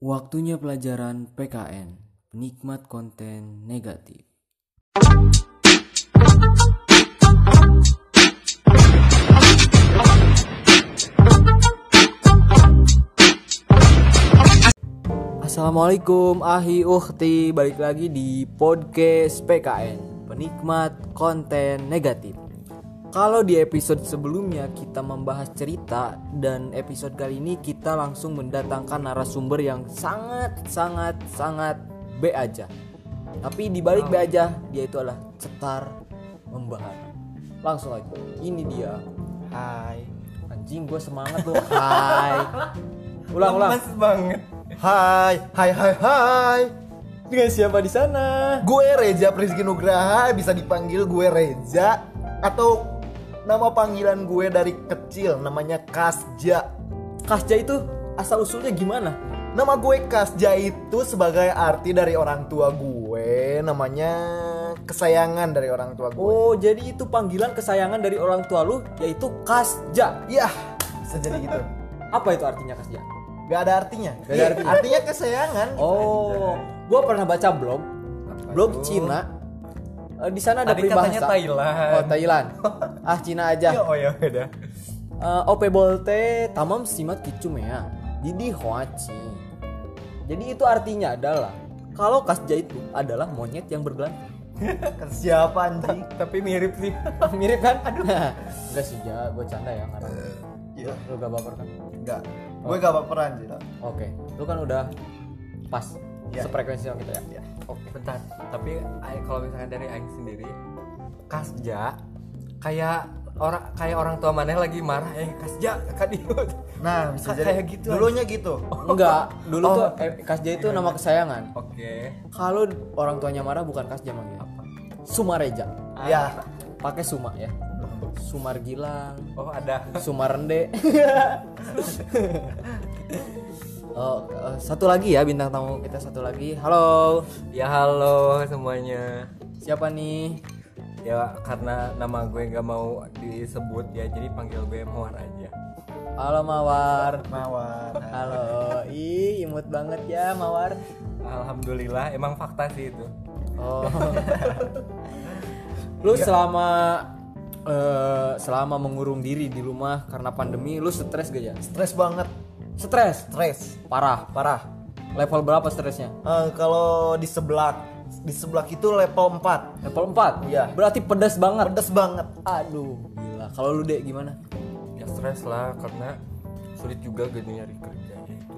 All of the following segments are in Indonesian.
Waktunya pelajaran PKN, penikmat konten negatif. Assalamualaikum ahi ukhti Balik lagi di podcast PKN Penikmat konten negatif Kalau di episode sebelumnya kita membahas cerita Dan episode kali ini kita langsung mendatangkan narasumber yang sangat sangat sangat B aja. Tapi di balik B aja dia itu adalah cetar membahas Langsung aja. Ini dia. Hai. Anjing gue semangat tuh Hai. Ulang ulang. Lemes banget. Hai, hai, hai, hai. Dengan siapa di sana? Gue Reza Priski Nugraha, bisa dipanggil gue Reza atau nama panggilan gue dari kecil namanya Kasja. Kasja itu asal usulnya gimana? Nama gue Kasja itu sebagai arti dari orang tua gue, namanya kesayangan dari orang tua gue. Oh, jadi itu panggilan kesayangan dari orang tua lu yaitu Kasja. Iya, bisa jadi gitu. Apa itu artinya Kasja? Gak ada artinya. Gak ada artinya. Artinya kesayangan. Oh, gua pernah baca blog, blog Cina. Eh, di sana ada Tadi peribahasa. Thailand. Oh, Thailand. ah, Cina aja. Oh ya udah. Eh, Ope bolte tamam simat kicumea. Jadi hoaci. Jadi itu artinya adalah kalau Kasja itu adalah monyet yang bergelantung. Siapa anjing? Tapi mirip sih. Mirip kan? Aduh. Enggak sih, ja, gue canda ya karena Iya. lu gak baper kan? Enggak. Gue gak baperan sih. Oke, lu kan udah pas Iya. sefrekuensi sama kita ya. Iya. Oke. Bentar. Tapi kalau misalnya dari Aing sendiri, kasja kayak orang kayak orang tua maneh lagi marah eh kasja kadiut. Nah, bisa jadi. kayak gitu, Dulunya gitu. Enggak, dulu Oh. tuh eh, Kasja itu nama kesayangan. Oke. Kalau orang tuanya marah bukan Kasja manggil. Apa? Sumareja. Ya. Pakai Suma ya. Sumar Gilang, Oh ada. Sumar Rende. oh, eh, satu lagi ya bintang tamu kita satu lagi. Halo. Ya halo semuanya. Siapa nih? Ya karena nama gue nggak mau disebut ya, jadi panggil gue Mawar aja. Halo Mawar. Mawar. Halo. Ih, imut banget ya Mawar. Alhamdulillah, emang fakta sih itu. Oh. lu selama eh, selama mengurung diri di rumah karena pandemi, lu stres gak ya? Stres banget. Stres, Stres. parah. Parah. Level berapa stresnya? Eh, kalau di sebelah di sebelah itu level 4 Level 4. Iya. Berarti pedas banget. pedes banget Aduh, gila. Kalau lu Dek gimana? Ya stres lah karena sulit juga gitu nyari kerja itu.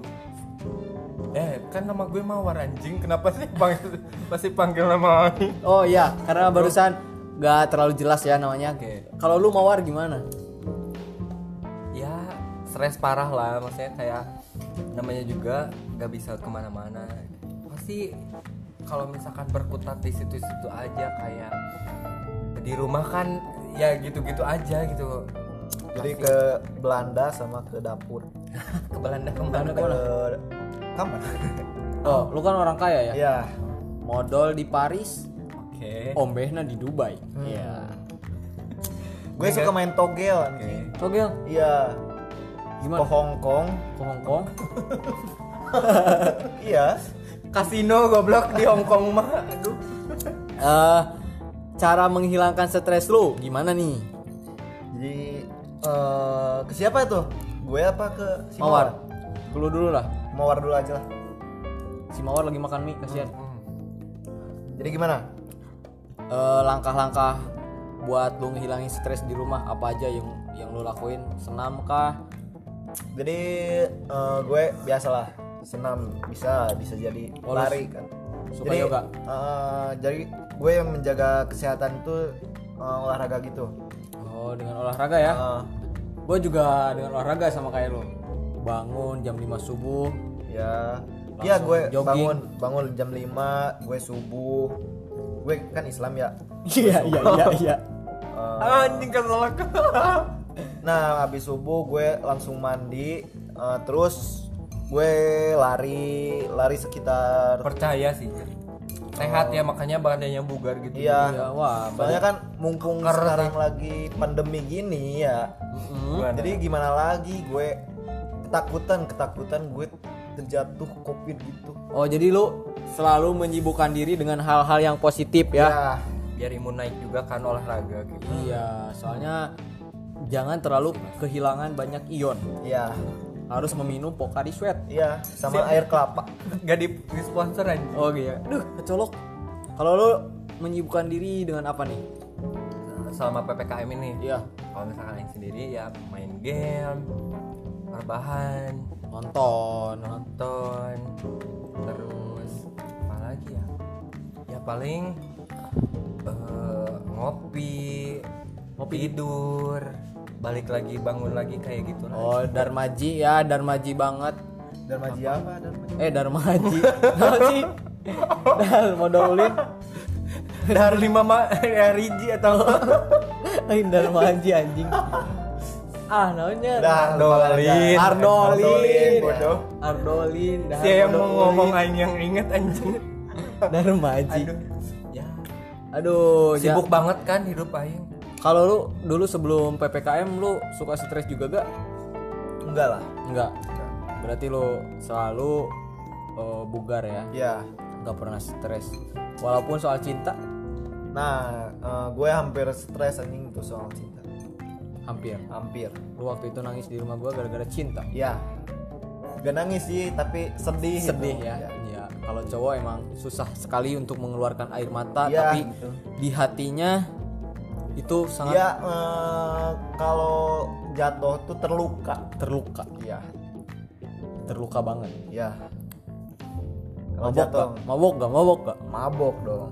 Eh, kan nama gue Mawar anjing. Kenapa sih panggil masih panggil nama? Oh iya, karena barusan gak terlalu jelas ya namanya. Oke. Kalau lu Mawar gimana? Ya, stres parah lah. Maksudnya kayak namanya juga nggak bisa ke mana-mana. Pasti kalau misalkan berkutat di situ-situ aja kayak di rumah kan ya gitu-gitu aja gitu. jadi ke Belanda sama ke dapur Ke Belanda Belanda ke mana? ke mana? ke kamar Oh, lu kan orang kaya ya? ya Modal di Paris, Oke. ombehna di Dubai. Iya. gue suka main togel anjing Togel, iya ke gimana? Hong Kong Ke Hong Kong? iya Kasino goblok di Hong Kong mah. Aduh. Eh, cara menghilangkan stres lu gimana nih? jadi eh, ke siapa itu gue apa ke si Mawar. Lu dulu lah. Mawar dulu aja lah Si Mawar lagi makan mie, kasihan. jadi gimana Eh, langkah-langkah buat lu ngehilangin stres di rumah apa aja yang yang lu lakuin? Senam kah? jadi eh, gue biasalah senam bisa bisa jadi Oh, lu lari kan suka jadi, yoga? eh, jadi gue yang menjaga kesehatan itu eh, olahraga gitu Oh, dengan olahraga ya? Eh, Gue juga dengan olahraga sama kayak lu. Bangun jam 5 subuh. ya ya Langsung gue jogging. bangun bangun jam 5 gue subuh gue kan Islam ya Iya, iya, iya, iya. Anjing kesel aku. nah habis subuh gue langsung mandi eh, terus gue lari lari sekitar Percaya sih. Sehat ya makanya badannya bugar gitu. iya Ya, wah, soalnya kan mumpung Keker sekarang lagi pandemi gini ya. Gimana? jadi gimana lagi gue ketakutan ketakutan gue terjatuh covid gitu Oh jadi lu selalu menyibukkan diri dengan hal-hal yang positif ya? ya biar imun naik juga kan olahraga gitu Iya, soalnya jangan terlalu kehilangan banyak ion. ya Harus meminum Pocari Sweat. ya sama air kelapa. Gak di, di sponsor aja Oh iya. Duh, kecolok. Kalau lu menyibukkan diri dengan apa nih? selama ppkm ini? Iya, kalau misalkan yang sendiri ya main game rebahan. Nonton. nonton. Terus apa lagi ya? Ya paling eh, ngopi. Ngopi. Tidur balik lagi bangun lagi kayak gitu lah Oh, Darmaji ya, Darmaji banget. dan maji apa dan maji Eh, Darmaji. Apa sih? Dar modalin. dari lima ma ya Riji atau Eh, Darmaji anjing. Ah, namanya Ardolin. Ardolin. bodoh Ardolin. Dar Siapa yang mau ngomong aing yang inget anjing Darmaji. aduh ya Aduh, ya. sibuk banget kan hidup aing Kalau lu dulu sebelum PPKM lu suka stres juga gak? enggak lah Enggak. Berarti lu selalu eh, bugar ya, ya nggak pernah stres. Walaupun soal cinta nah eh, gue hampir stres anjing tuh soal cinta hampir. hampir Lu waktu itu nangis di rumah gua gara-gara cinta. ya gak nangis sih tapi sedih Sedih gitu. ya. Iya, kalau cowok emang susah sekali untuk mengeluarkan air mata, Iya, tapi gitu. di hatinya itu sangat ya eh, kalau jatuh tuh terluka terluka, ya terluka banget. ya kalau Mabok jatuh gak? Mabok gak? Mabok gak? mabok dong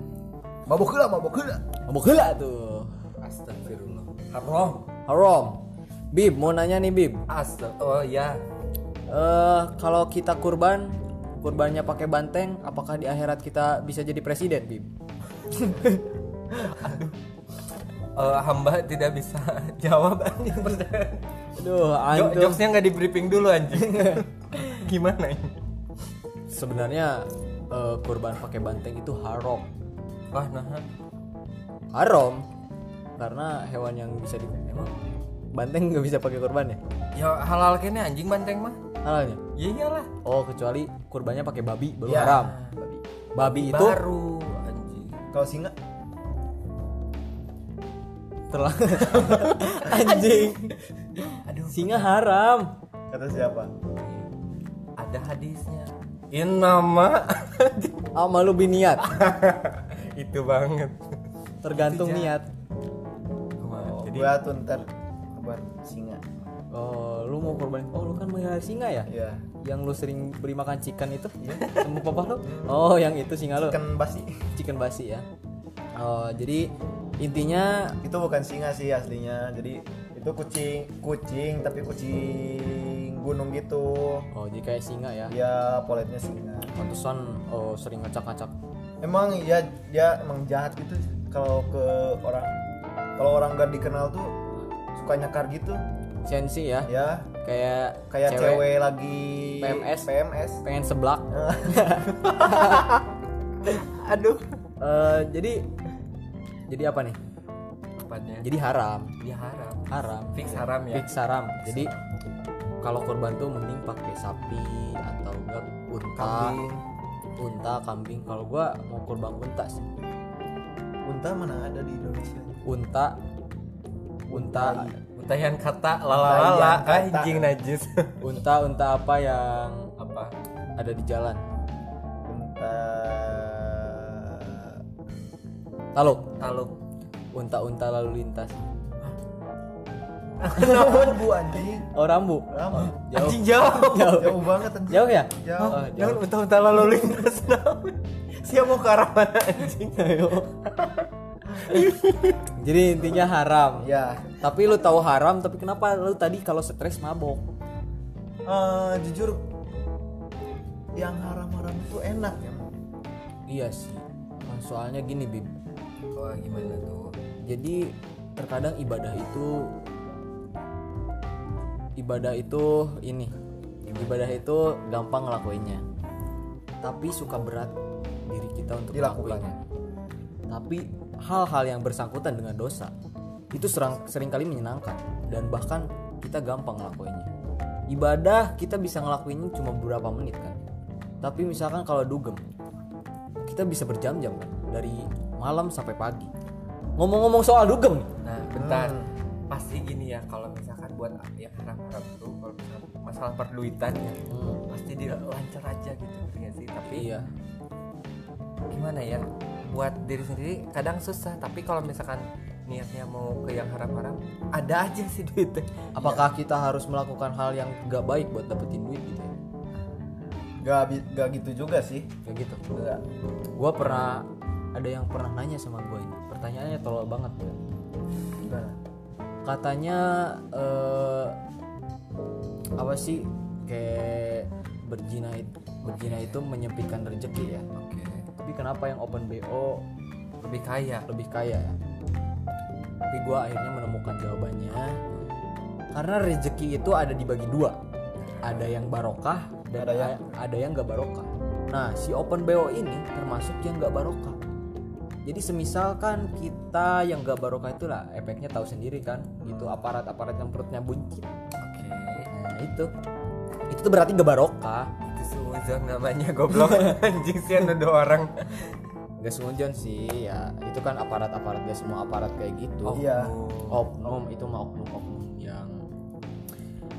mabok lah mabok lah Mabok gila tuh. astagfirullah haram Haram. Bib, mau nanya nih Bib. astag oh ya Eh kalau kita kurban, kurbannya pakai banteng, apakah di akhirat kita bisa jadi presiden, Bib? Eh, hamba tidak bisa jawab anjing bener Aduh, Jo- jokesnya nggak di briefing dulu anjing gimana ini Sebenarnya eh, kurban pakai banteng itu haram. wah nah Haram karena hewan yang bisa di emang banteng nggak bisa pakai kurban ya? ya halal kene anjing banteng mah Halalnya? ya iyalah Oh, kecuali kurbannya pakai babi baru Ya, haram. babi. Babi itu baru anjing kalau singa telah anjing. aduh Singa haram. kata siapa ada hadisnya in nama Amalu biniat. itu banget Tergantung niat. oh, jadi gue tuh ntar korban singa Oh, lu mau korban? Oh, lu kan melihara singa ya? ya Yang lu sering beri makan chicken itu? Sama papa lu? Oh, yang itu singa lu. kan basi Chicken basi ya. Oh, jadi intinya itu bukan singa sih aslinya jadi itu kucing kucing tapi kucing gunung gitu oh, jadi kayak singa ya. ya politnya singa Pantesan oh, sering ngacak-ngacak. emang ya dia emang jahat gitu kalau ke orang kalau orang gak dikenal tuh suka nyakar gitu Sensi ya. ya Kayak kayak cewek, lagi PMS. PMS pengen seblak. aduh Eh, jadi jadi apa nih? tepatnya Jadi haram. dia haram Haram. fix haram ya Fix haram. Jadi kalau korban tuh mending pakai sapi atau enggak unta. kambing Unta, kambing. Kalau gua mau kurban unta sih. unta mana ada di Indonesia Unta unta Untayan kata lalalala anjing najis unta unta apa yang apa ada di jalan? unta Taluk. taluk Unta-unta lalu lintas. rambu anjing Oh, rambu. rambu Jauh. anjing jauh Jauh. jauh banget anjing Jauh ya? Jauh. Oh, jangan jauh. unta-unta lalu lintas siapa mau ke arah mana anjing Jadi intinya haram. ya Tapi lu tahu haram, tapi kenapa lu tadi kalau stres mabok? eh, jujur yang haram-haram itu enak ya Iya sih. Soalnya gini, Bib. Oh gimana tuh Jadi terkadang ibadah itu ibadah itu ini. Ibadah itu gampang ngelakuinnya. Tapi suka berat diri kita untuk Dilakukan. melakukannya. Tapi hal-hal yang bersangkutan dengan dosa itu serang, sering kali menyenangkan dan bahkan kita gampang ngelakuinnya. ibadah kita bisa ngelakuinnya cuma beberapa menit kan tapi misalkan kalau dugem kita bisa berjam-jam kan dari malam sampai pagi. Ngomong-ngomong soal dugem nih. Nah bentar. Pasti gini ya kalau misalkan buat yang harap-harap tuh kalau misalkan masalah perduitan ya pasti dia lancar aja gitu nggak sih. Tapi iya. gimana ya buat diri sendiri kadang susah. Tapi kalau misalkan niatnya mau ke yang haram-haram ada aja sih duitnya. Apakah kita harus melakukan hal yang gak baik buat dapetin duit gitu ya? Gak, gak gitu juga sih. kayak gitu. Enggak. gue pernah ada yang pernah nanya sama gue ini. Pertanyaannya tolol banget ya Gimana? katanya eh, apa sih kayak berzina itu berzina itu menyempitkan rezeki ya. Oke. Tapi kenapa yang open bo lebih kaya. Lebih kaya ya. Tapi gue akhirnya menemukan jawabannya. Karena rezeki itu ada dibagi dua. Ada yang barokah dan Ada yang ada yang gak barokah. Nah si open bo ini termasuk yang gak barokah jadi semisalkan kita yang gak barokah itulah efeknya tahu sendiri kan itu aparat-aparat yang perutnya buncit. Oke. Nah itu. Itu tuh berarti gak barokah. Itu suzon namanya goblok. Anjing sih nuduh orang. Gak semujon sih ya. Itu kan aparat-aparat gak semua aparat kayak gitu. Iya. oknum itu mah oknum-oknum yang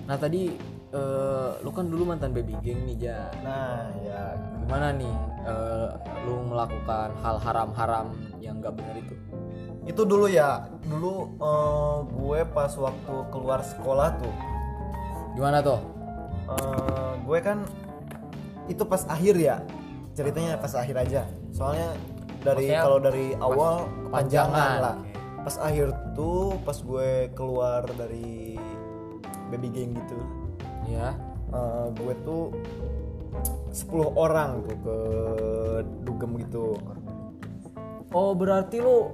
nah tadi eh, lu kan dulu mantan baby gang nih ja Nah, ya. gimana nih eh, lu melakukan hal haram-haram yang gak benar itu Itu dulu ya. Dulu eh, gue pas waktu keluar sekolah tuh. gimana tuh eh, gue kan itu pas akhir ya. Ceritanya pas akhir aja. Soalnya dari kalau dari awal kepanjangan. lah. Pas akhir tuh pas gue keluar dari baby gang gitu. Ya eh, gue tuh 10 orang tuh ke dugem gitu. Oh berarti lu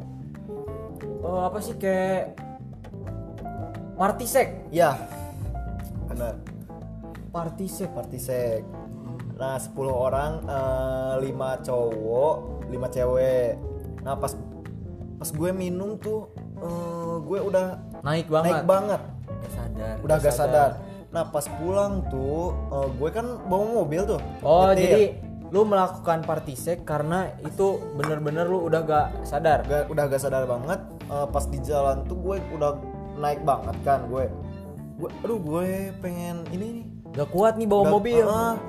eh, apa sih kayak party sek ya benar. Party sek party sek nah 10 orang eh, 5 cowok 5 cewek. Nah pas pas gue minum tuh eh, gue udah naik banget. naik banget. Gak sadar udah gak sadar nah pas pulang tuh eh, gue kan bawa mobil tuh oh Nyetir. jadi lu melakukan party sek karena itu bener-bener lu udah gak sadar? Gak- udah gak sadar banget. Eh, pas di jalan tuh gue udah naik banget kan gue gue aduh gue pengen ini nih. Gak kuat nih bawa Gak- mobil. ah,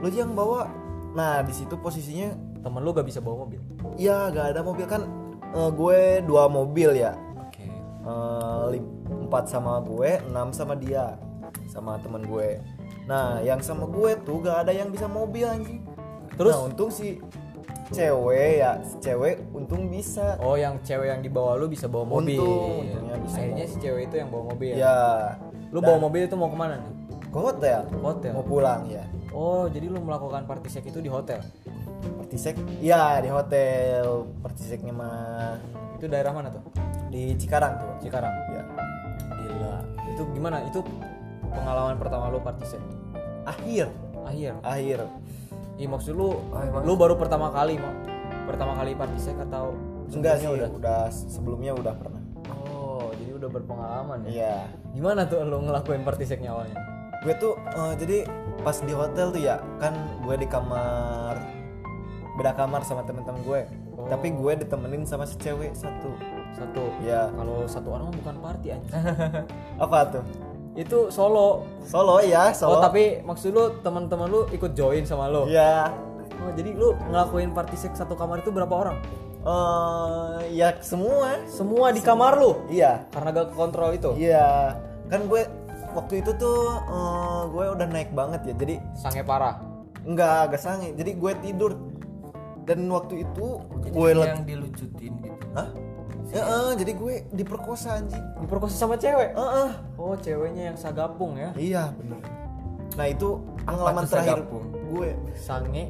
lu yang bawa. Nah di situ posisinya temen lu gak bisa bawa mobil? Ya gak ada mobil kan eh, gue dua mobil ya. Oke. Eh, lim- empat sama gue enam sama dia sama temen gue nah yang sama gue tuh gak ada yang bisa mobil anjing Terus? nah, untung si cewek ya si cewek untung bisa Oh, yang cewek yang dibawa lu bisa bawa mobil. Untung, untungnya bisa Akhirnya si cewek itu yang bawa mobil. ya Lu bawa mobil itu mau ke mana nih? ke hotel Hotel. mau pulang ya Oh, jadi lu melakukan party sek itu di hotel. Partisek ya di hotel Partiseknya mah Itu daerah mana tuh? di Cikarang tuh Cikarang. ya Gila. Itu gimana? Itu pengalaman pertama lu party sek. akhir Akhir. akhir Ih, maksud lu emang? lu baru pertama kali mau pertama kali party sek atau enggak sih udah. udah? sebelumnya udah pernah Oh, jadi udah berpengalaman ya. iya Gimana tuh lu ngelakuin party seknya awalnya? gue tuh eh, jadi pas di hotel tuh ya kan gue di kamar beda kamar sama temen-temen gue Oh. tapi gue ditemenin sama si cewek satu Satu. ya Kalau satu orang bukan party aja. apa tuh itu solo. solo ya Oh solo tapi maksud lu teman-teman lu ikut join sama lu? ya Oh jadi lu ngelakuin party seks satu kamar itu berapa orang? eh ya semua Semua di kamar lu? iya Karena gak kontrol itu? iya kan gue waktu itu tuh eh, gue udah naik banget ya jadi Sange parah. enggak agak sange jadi gue tidur dan waktu itu Jadi gue yang dilucutin gitu Hah? Ya, eh, jadi gue diperkosa anjing Diperkosa sama cewek? Eh, eh. Oh ceweknya yang sagapung ya? Iya bener. Nah itu pengalaman terakhir sagapung? gue. Sange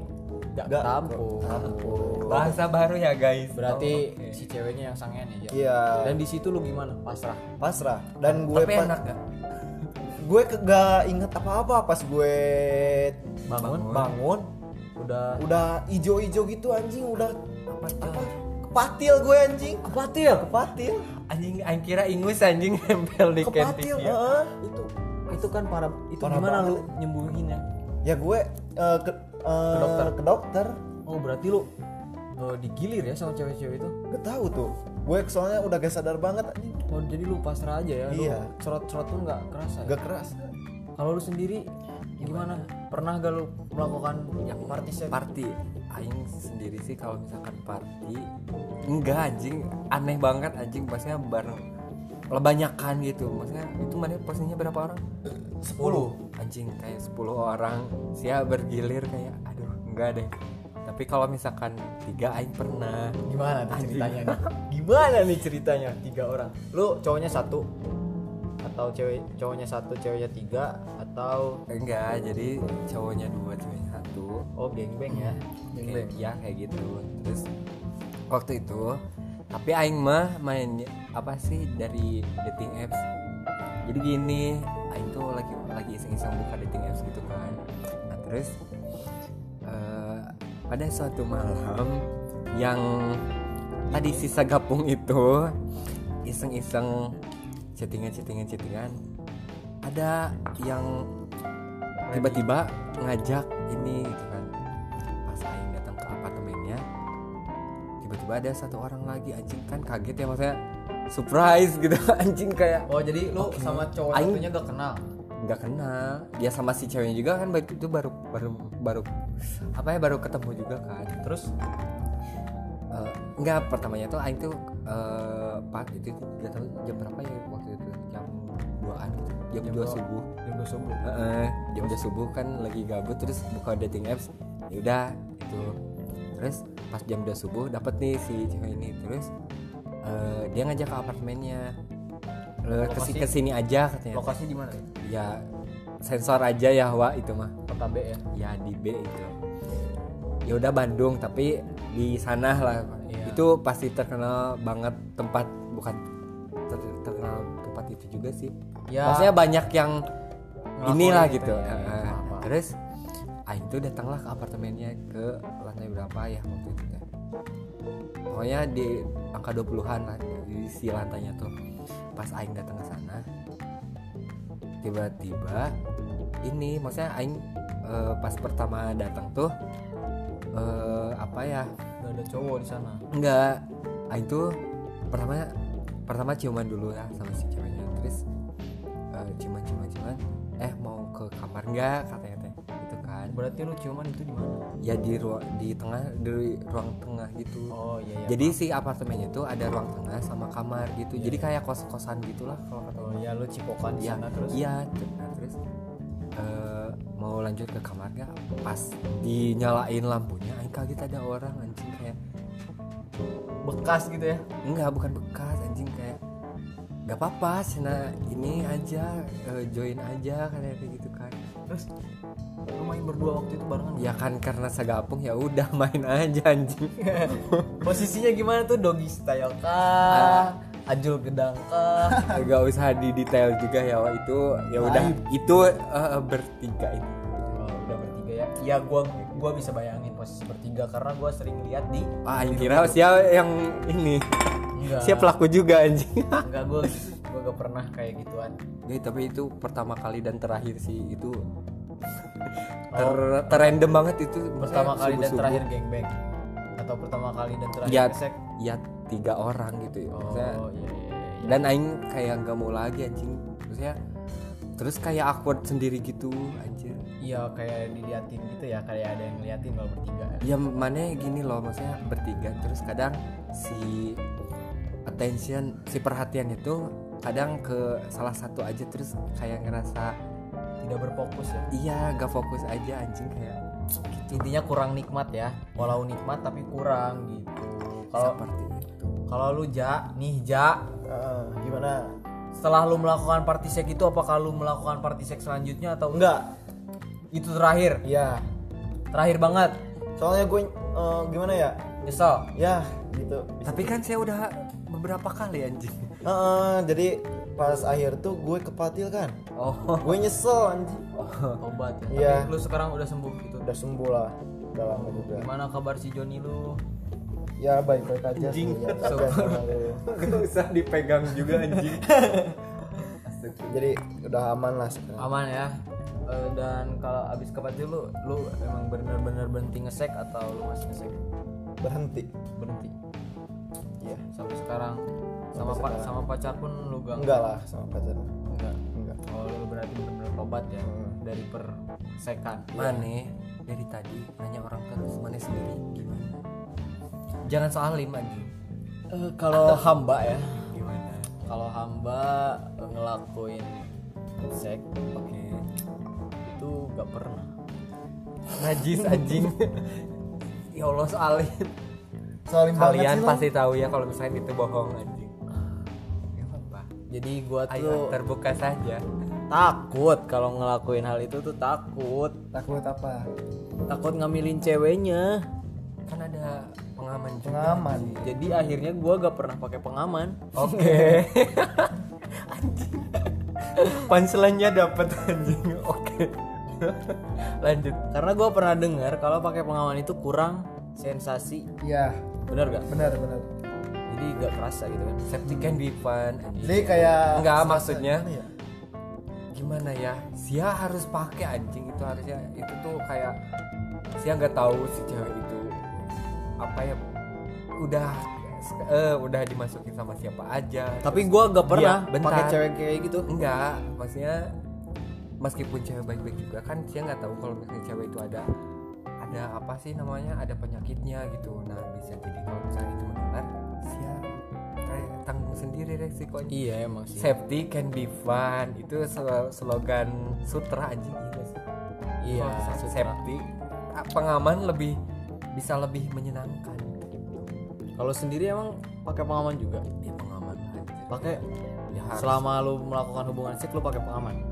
gak, Gak tampung. tampung. bahasa baru ya guys Berarti Oh, oke. si ceweknya yang sangean ya? Iya. Dan di situ lu gimana? Pasrah. Pasrah. Dan gue tapi enak gak gue ke- gak inget apa-apa pas gue Bangun? bangun. Udah Udah ijo-ijo gitu anjing. Udah apa? apa? Kepatil gue anjing. kepatil? Kepatil. anjing anjing kira ingus anjing nempel di Kepatil. ya heeh. Itu itu kan parah itu Parah gimana banget. lu nyembuhinnya ya gue eh, ke, eh, dokter? ke dokter oh berarti lu eh, digilir ya sama cewek-cewek itu gak tahu tuh gue soalnya udah gak sadar banget anjing oh jadi lu pasrah aja ya Iya. lu cerot-cerot tuh nggak kerasa ya? gak keras kalau lu sendiri gimana? Pernah gak lu melakukan yang party set? Party. Aing sendiri sih kalau misalkan party enggak anjing. Aneh banget anjing. Maksudnya bareng kebanyakan gitu. Maksudnya itu mana posisinya berapa orang? 10 anjing kayak 10 orang. Siap bergilir kayak aduh enggak deh. Tapi kalau misalkan tiga aing pernah. Gimana tuh ceritanya nih? Gimana nih ceritanya tiga orang? Lu cowoknya satu atau cewek cowoknya satu ceweknya tiga atau enggak jadi cowoknya dua ceweknya satu. Oh gengbeng ya? Kayak ya kayak gitu. Terus waktu itu tapi aing mah main apa sih dari dating apps. Jadi gini aing tuh lagi lagi iseng-iseng buka dating apps gitu kan. Nah terus eh, pada suatu malam yang tadi sisa gapung itu iseng-iseng chattingan chattingan chattingan ada yang tiba-tiba ngajak ini gitu kan. Pas aing datang ke apartemennya tiba-tiba ada satu orang lagi anjing. Kan kaget ya maksudnya surprise gitu anjing kayak oh jadi lu sama cowok Aing- satunya gak kenal? Nggak kenal. Dia sama si ceweknya juga kan baik itu baru baru baru apa ya baru ketemu juga kan. Terus Eh, enggak pertamanya tuh aing tuh eh pak itu nggak tahu jam berapa ya waktu itu? Jam 2an jam, Jam 2 dua. subuh. Yang udah subuh. Heeh, jam 2 subuh kan lagi gabut terus buka dating apps ya udah itu terus pas jam 2 subuh dapat nih si cewek ini terus eh, dia ngajak ke apartemennya. Lokasi? ke sini ke sini aja katanya. lokasi di mana? Ya sensor aja ya wa itu mah. Kota B ya? Ya di B itu. Ya udah Bandung tapi di sana lah. Iya. itu pasti terkenal banget tempat bukan ter- terkenal tempat itu juga sih Ya. maksudnya banyak yang Ngelakuin inilah gitu gitu ya, eh. apa. terus Aing tuh datanglah ke apartemennya ke lantai berapa ya waktu itu teh. pokoknya di angka 20-an lah di si lantainya tuh pas Aing datang ke sana tiba-tiba ini maksudnya Aing eh, pas pertama datang tuh eh, apa ya gak ada cowok di sana enggak Aing tuh pertama pertama ciuman dulu ya sama si ceweknya terus ciuman ciuman ciuman eh mau ke kamar enggak katanya teh gitu kan. Berarti lu ciuman itu di mana? Ya di ruang di tengah di ruang tengah gitu. Oh iya iya jadi si apartemennya tuh ada ruang tengah sama kamar gitu. Jadi kayak kos kosan gitulah kalau kata oh iya lu cipokan di Iya, sana terus? iya nah, terus eh, mau lanjut ke kamar gak pas dinyalain lampunya aing kaget ada orang anjing kayak bekas gitu ya? Enggak bukan bekas gak apa-apa Sina ini aja eh, join aja kayak gitu kan. Terus lu main berdua waktu itu barengan ya kan karena sagapung ya udah main aja anjing. Posisinya gimana tuh? Doggy style kah? Ajul gedang kah? Gak usah di detail juga ya Wak. itu ya udah. Itu eh, bertiga ini. Oh, udah bertiga ya? Iya gua gua bisa bayangin posisi bertiga karena gua sering lihat di ah kira siapa yang ini enggak siapa pelaku juga anjing. Enggak gua gua gak pernah kayak gituan. Ya, tapi itu pertama kali dan terakhir sih itu ter terrandom banget itu Oh. pertama kali dan subuh-subuh. terakhir gangbang? Atau pertama kali dan terakhir ya kesek ya tiga orang gitu ya Maksudnya, oh iya iya iya. Dan aing kayak nggak mau lagi anjing. Maksudnya terus kayak awkward sendiri gitu anjir. Iya kayak diliatin gitu ya kayak ada yang ngeliatin kalau bertiga. Ya mana gini loh maksudnya bertiga terus kadang si attention si perhatian itu kadang ke salah satu aja terus kayak ngerasa tidak berfokus ya? Iya gak fokus aja anjing kayak intinya kurang nikmat ya. Walau nikmat tapi kurang gitu. Kalau seperti itu. kalau lu ja nih ja. Eh, gimana? Setelah lu melakukan party sex itu apakah lu melakukan party sex selanjutnya atau enggak. Itu terakhir? Iya. Terakhir banget? Soalnya gue eh, gimana ya? Nyesel? Ya gitu. Tapi kan saya udah beberapa kali anjing. Heeh, jadi pas akhir tuh gue kepatil kan. Oh. Gue nyesel anjing. Obat ya Iya. tapi lu sekarang udah sembuh gitu? Udah sembuh lah. Udah lama juga. Gimana kabar si Joni lu? Ya baik baik aja sih. Ya. Gak usah dipegang juga anjing. Jadi udah aman lah sekarang. Aman ya? Eh, dan kalau abis ke Patil lu lu emang bener-bener berhenti ngesek atau lu masih ngesek? Berhenti. Berhenti iya. Sampai sekarang. Sama pak sama pacar pun lu gak enggak lah sama pacar. Enggak. Enggak. Oh lu berarti bener-bener tobat ya? Dari persekan Mane dari tadi nanya orang terus Mane sendiri gimana? Jangan soal lim anjing Eh, kalau hamba ya. gimana? Kalau hamba eh, ngelakuin sek oke. Itu gak pernah. Najis anjing. Ya Allah soal lim soalnya banget kalian sih pasti tahu ya kalau misalnya itu bohong anjing. Gak apa-apa jadi gua ayo tuh terbuka saja. Takut kalau ngelakuin hal itu tuh takut. Takut apa? Takut ngambilin ceweknya. Kan ada pengaman juga pengaman. jadi akhirnya gua gak pernah pakai pengaman. Oke. Anjing. Punchline-nya dapat anjing. Oke. Lanjut. Karena gua pernah dengar kalau pakai pengaman itu kurang sensasi. Iya. Bener gak benar benar. Jadi gak kerasa gitu kan? Septic can be fun jadi kayak enggak maksudnya Gimana ya? gimana ya? Sia harus pakai anjing itu harusnya itu tuh kayak Sia nggak tahu si cewek itu apa ya udah eh udah dimasukin sama siapa aja. Tapi gua gak pernah Iya, bentar. pakai cewek kayak gitu. Enggak maksudnya meskipun cewek baik-baik juga kan Sia nggak tahu kalau misalnya cewek itu ada ada apa sih namanya ada penyakitnya gitu. Nah bisa jadi kalau misalnya itu menular Sia kayak tanggung sendiri resikonya. Iya emang sih. Safety can be fun. Itu slogan sutra anjing iya sih. iya sutra. safety pengaman lebih bisa lebih menyenangkan. Kalau sendiri emang pakai pengaman juga? Dia pengaman pakai? Ya selama lu melakukan hubungan seks lu pakai pengaman?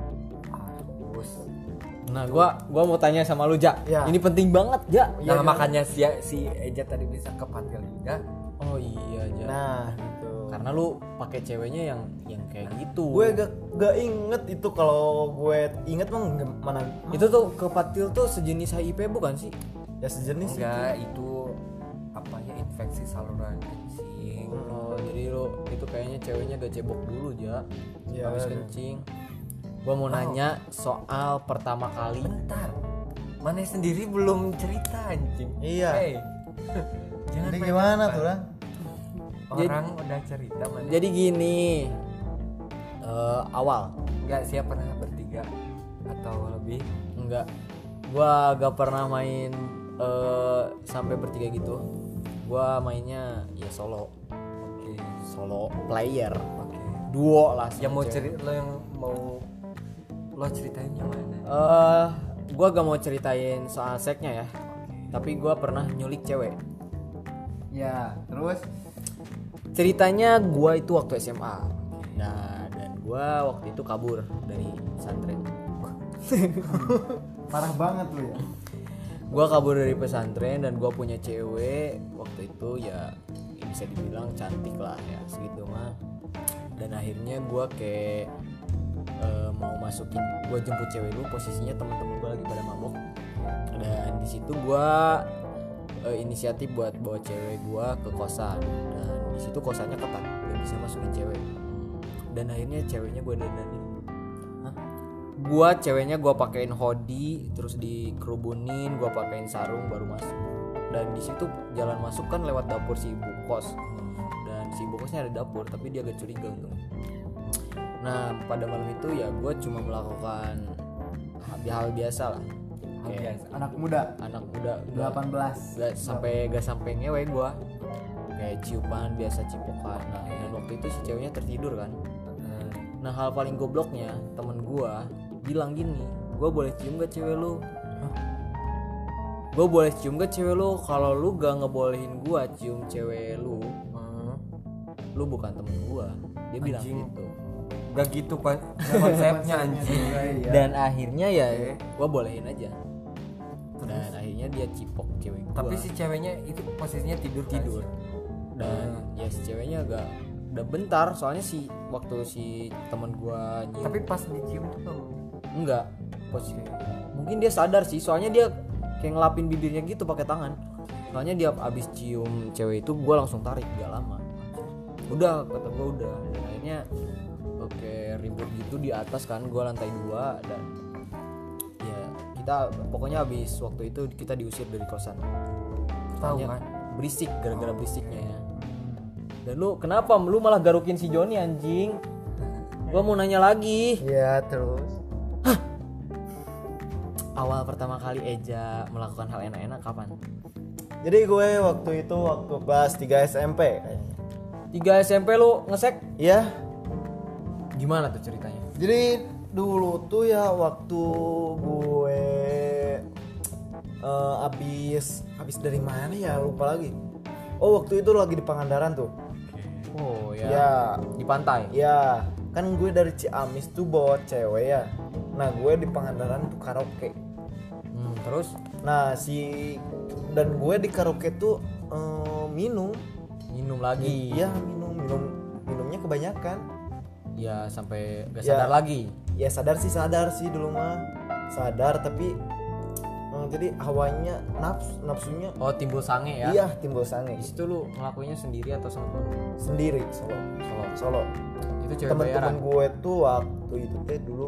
Harus nah gua gua mau tanya sama lu ja. Ya. ini penting banget ja. Nah makanya si si Eja tadi bisa ke Patil juga. Oh iya ja. Nah gitu. Karena lu pakai ceweknya yang yang kayak gitu. Gue gak, gak inget itu kalau gue inget mah mana? Itu tuh kepatil tuh sejenis HIV bukan sih? Ya sejenis enggak itu apa ya infeksi saluran kencing. Oh jadi lu itu kayaknya ceweknya gak cebok dulu ja. Iya, habis kencing gua mau nanya soal pertama kali. Bentar. Mana sendiri belum cerita anjing. Iya. Hey. jangan jadi gimana tuh lah orang udah cerita mana jadi gini. Eh, awal. Enggak siap pernah bertiga? Atau lebih? Enggak gua gak pernah main eh, sampai bertiga gitu. Gua mainnya ya solo. Oke. Solo player. Oke. Duo lah yang mau cerita lo yang mau lo ceritain yang mana? Eh gua gak mau ceritain soal seksnya ya. Tapi gua pernah nyulik cewek. Ya terus? Ceritanya gua itu waktu SMA nah dan gua waktu itu kabur dari pesantren. Parah banget lu ya. Gua kabur dari pesantren dan gua punya cewek. Waktu itu ya bisa dibilang cantik lah ya segitu mah. Dan akhirnya gua kayak eh, mau masukin gua jemput cewek dulu posisinya teman-teman gua lagi pada mabok dan di situ gua eh, inisiatif buat bawa cewek gua ke kosan. Dan di situ kosannya ketat gak bisa masukin cewek. Dan akhirnya ceweknya gua dandanin. Gua ceweknya gua pakein hoodie terus dikerubunin gua pakein sarung baru masuk. Dan di situ jalan masuk kan lewat dapur si ibu kos. Dan si ibu kosnya ada dapur tapi dia agak curiga untung nah pada malam itu ya gua cuma melakukan hal- biasa lah. Kayak biasa. anak muda. Anak muda. Gak, 18 gak sampai gak sampai ngewe gua. Kayak ciuman biasa cipokan. Nah dan waktu itu si ceweknya tertidur kan. Nah hal paling gobloknya temen gua bilang gini gua boleh cium gak cewek lu? Gue boleh cium gak cewek lu? Kalau lu gak ngebolehin gua cium cewek lu Hmm. lu bukan temen gua. Dia bilang Anjing. gitu Gak gitu kan konsepnya anjing. Iya. dan akhirnya ya gua bolehin aja. Dan akhirnya dia cipok cewek gua. Tapi si ceweknya itu posisinya tidur kan? tidur. dan ya si ceweknya agak udah bentar. Soalnya si waktu si temen gua nyium tapi pas dicium tuh kamu enggak posisi mungkin dia sadar sih. Soalnya dia kayak ngelapin bibirnya gitu pakai tangan. Soalnya dia abis cium cewek itu gua langsung tarik. Gak lama. Udah kata gua udah. Dan akhirnya oke ribut gitu di atas kan gue lantai dua dan ya kita pokoknya habis waktu itu kita diusir dari kosan Tahu kan? berisik gara-gara berisiknya ya dan lu kenapa lu malah garukin si Joni anjing gua mau nanya lagi Iya terus. awal pertama kali Eja melakukan hal enak-enak kapan Jadi gue waktu itu waktu kelas 3 SMP kayaknya. 3 SMP lu ngesek Iya. Gimana tuh ceritanya Jadi dulu tuh ya waktu gue eh, abis abis dari mana ya lupa lagi. Oh waktu itu lagi di Pangandaran tuh. oh ya, Ya, di pantai ya kan gue dari Ciamis tuh bawa cewek ya. Nah gue di Pangandaran tuh karaoke. Hmm, terus Nah si dan gue di karaoke tuh eh, minum. minum lagi Iya minum minum minumnya kebanyakan. Ya sampai gak Ya. sadar lagi. Ya sadar sih sadar sih dulu mah. Sadar tapi mm, jadi hawanya nafsu nafsunya oh timbul sange ya? Iya timbul sange. Di situ lu ngelakuinnya sendiri atau sama temen? sendiri solo. Solo. Solo. Itu cewek teman-teman gue tuh waktu itu teh dulu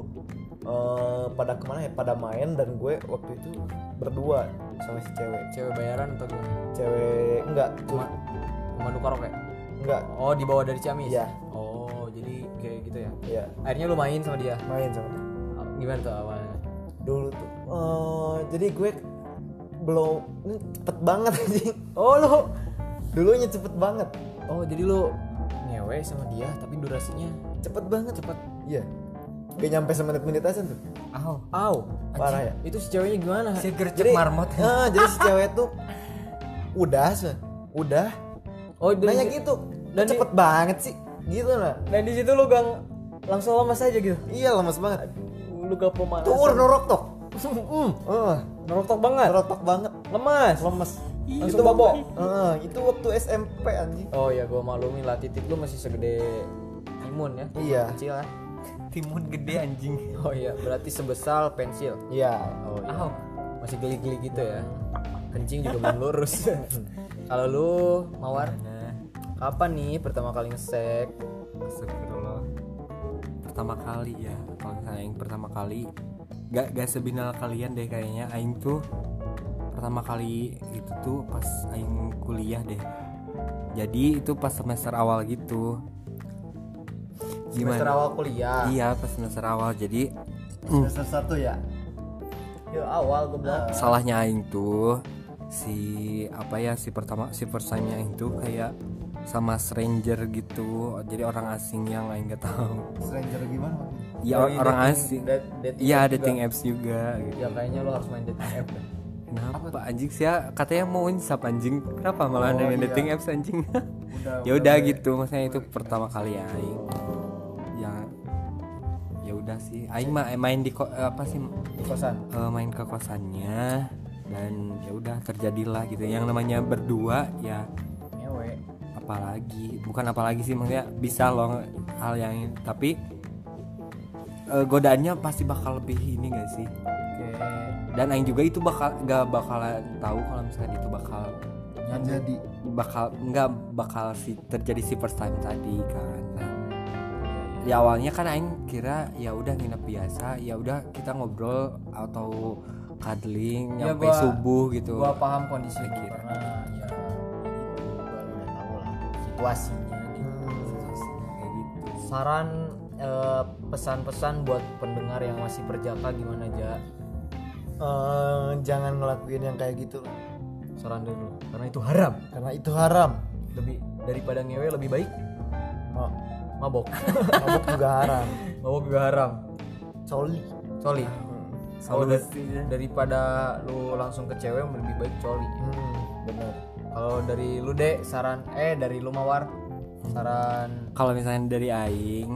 eh, pada ke mana ya? Pada main dan gue waktu itu berdua sama si cewek. Cewek bayaran atau gimana? Cewek enggak cuma pemandu karaoke? Enggak. Oh dibawa dari Ciamis? Iya. oh jadi kayak gitu ya. Ya akhirnya lu main sama dia? Main sama dia. Gimana tuh awalnya? Dulu tuh. Eh, jadi gue belum ini cepet banget anjing oh lu? Dulunya cepet banget. Oh jadi lu ngewe sama dia tapi durasinya cepet banget. Cepet. Iya. Gak nyampe semenit-menit aja tuh. Aw. Aw, Parah ya? itu si ceweknya gimana? Si gercep marmot. ah, jadi si cewek tuh udah se udah. Oh nanya gitu dan dan cepet banget sih gitu lah. Dan di situ lu gang langsung lemas aja gitu. Iya lemes banget. Lu gak pemanasan tur norok tok. Hmm, uh, ngerotok banget. Norotok banget. Lemas lemes. Langsung babok. Ah, itu waktu SMP anjing. Oh ya gua maklumin lah. Titik lu masih segede timun ya. Iya. Kecil kan Timun gede anjing. oh iya. Berarti sebesar pensil. Iya. Oh iya. Aw. masih geli-geli gitu ya. Kencing juga belum lurus. Kalau lu mawar Kapan nih pertama kali ngesek astagfirullah. Pertama kali ya, kalau misalnya yang pertama kali gak gak sebinal kalian deh kayaknya aing tuh pertama kali itu tuh pas aing kuliah deh. Jadi itu pas semester awal gitu. semester awal kuliah Iya, pas semester awal. Jadi semester satu ya ya awal gue bilang salahnya aing tuh si apa ya si pertama si aing tuh kayak sama stranger gitu. Jadi orang asing yang aing nggak tahu. Stranger gimana? Ya Dari orang dating- asing. da- dating iya apps dating juga. apps juga gitu. Ya kayaknya lo harus main dating app deh. kenapa? Anjing sih ya katanya mau insap anjing. Kenapa malah ada Oh, main iya. dating apps anjing? Ya udah gitu. Maksudnya itu pertama kali aing. Ya ya udah sih. Aing mah main di ko- apa sih? Di kosan? Eh, main ke kosannya. Dan ya udah terjadilah gitu. Yang namanya berdua ya ngewe apalagi bukan apalagi sih maksudnya bisa loh hal yang tapi eh, godaannya pasti bakal lebih ini gak sih? Oke. Dan Aing juga itu bakal gak bakalan tahu kalau misalnya itu bakal jadi. bakal nggak bakal si terjadi si first time tadi kan. Nah, ya awalnya kan Aing kira ya udah nginep biasa ya udah kita ngobrol atau cuddling Ya, nyampe gua- subuh gitu. gua paham kondisi Kira. karena situasinya gitu kayak gitu. Saran eh, pesan-pesan buat pendengar yang masih perjaka gimana aja Eh, jangan ngelakuin yang kayak gitu. Saran dari lu. Karena itu haram. Karena itu haram. Lebih daripada ngewe lebih baik? Oh, mabok. Mabuk juga haram. Mabok juga haram. Coli. Coli? Kalau Selalu da- daripada lu langsung ke cewek lebih baik coli. Hmm, bener kalau dari lu dek saran eh dari lu mawar saran? Kalau misalnya dari aing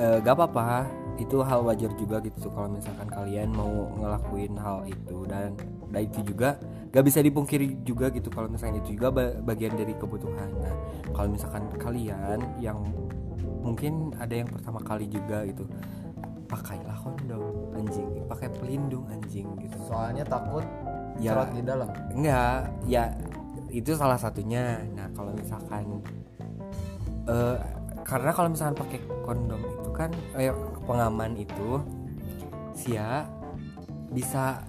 eh, gak apa-apa. Itu hal wajar juga gitu kalau misalkan kalian mau ngelakuin hal itu. Dan dan itu juga gak bisa dipungkiri juga gitu kalau misalnya itu juga ba- bagian dari kebutuhan. Nah kalau misalkan kalian yang mungkin ada yang pertama kali juga gitu pakailah kondom anjing. Pakai pelindung anjing gitu. Soalnya takut Ya. di dalam. Enggak ya itu salah satunya nah kalau misalkan eh karena kalau misalkan pakai kondom itu kan eh, pengaman itu sia bisa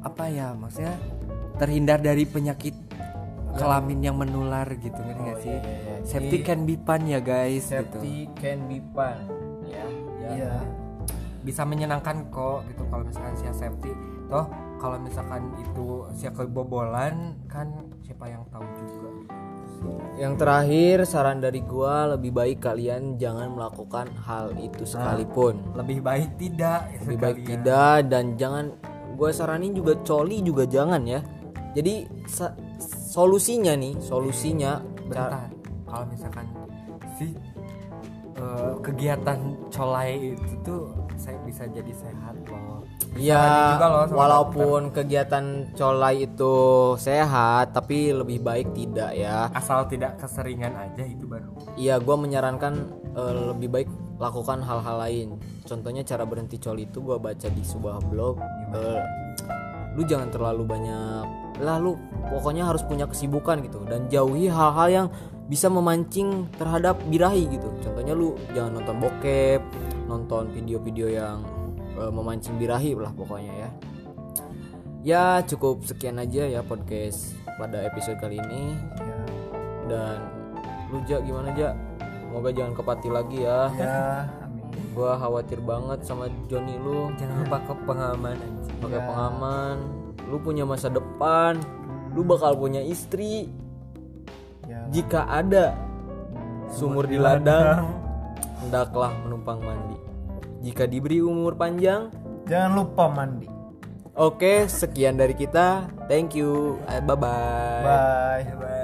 apa ya maksudnya terhindar dari penyakit kelamin yang menular gitu ngerti nggak sih iya, iya. safety Jadi- can be fun ya guys gitu Safety can be fun. Ya. ya. Iya. bisa menyenangkan kok gitu kalau misalkan sia safety toh kalau misalkan itu sia kebobolan kan siapa yang tahu juga Yang terakhir saran dari gua lebih baik kalian jangan melakukan hal itu sekalipun. lebih baik tidak lebih baik sekalian. tidak dan jangan gue saranin juga coli juga jangan ya jadi solusinya nih solusinya bentar kalau misalkan si eh, kegiatan colai itu tuh saya bisa jadi sehat loh Iya, walaupun kegiatan colai itu sehat, tapi lebih baik tidak ya. dokter. asal tidak keseringan aja itu baru Iya, gue menyarankan eh, lebih baik lakukan hal-hal lain. Contohnya cara berhenti coli itu gue baca di sebuah blog. eh, lu jangan terlalu banyak, lah lu pokoknya harus punya kesibukan gitu dan jauhi hal-hal yang bisa memancing terhadap birahi gitu. Contohnya lu jangan nonton bokep, nonton video-video yang eh, memancing birahi lah pokoknya ya. Ya cukup sekian aja ya podcast pada episode kali ini Ya. dan lu Ja gimana Ja? Semoga jangan kepati lagi ya. Ya, amin. Gua khawatir banget sama Joni lu jangan lupa ke pengaman pakai Ya. pengaman. Lu punya masa depan. Lu bakal punya istri Ya. jika ada sumur di ladang. Hendaklah menumpang mandi. Jika diberi umur panjang, Jangan lupa mandi. oke sekian dari kita. Thank you. Bye bye. Bye. Bye.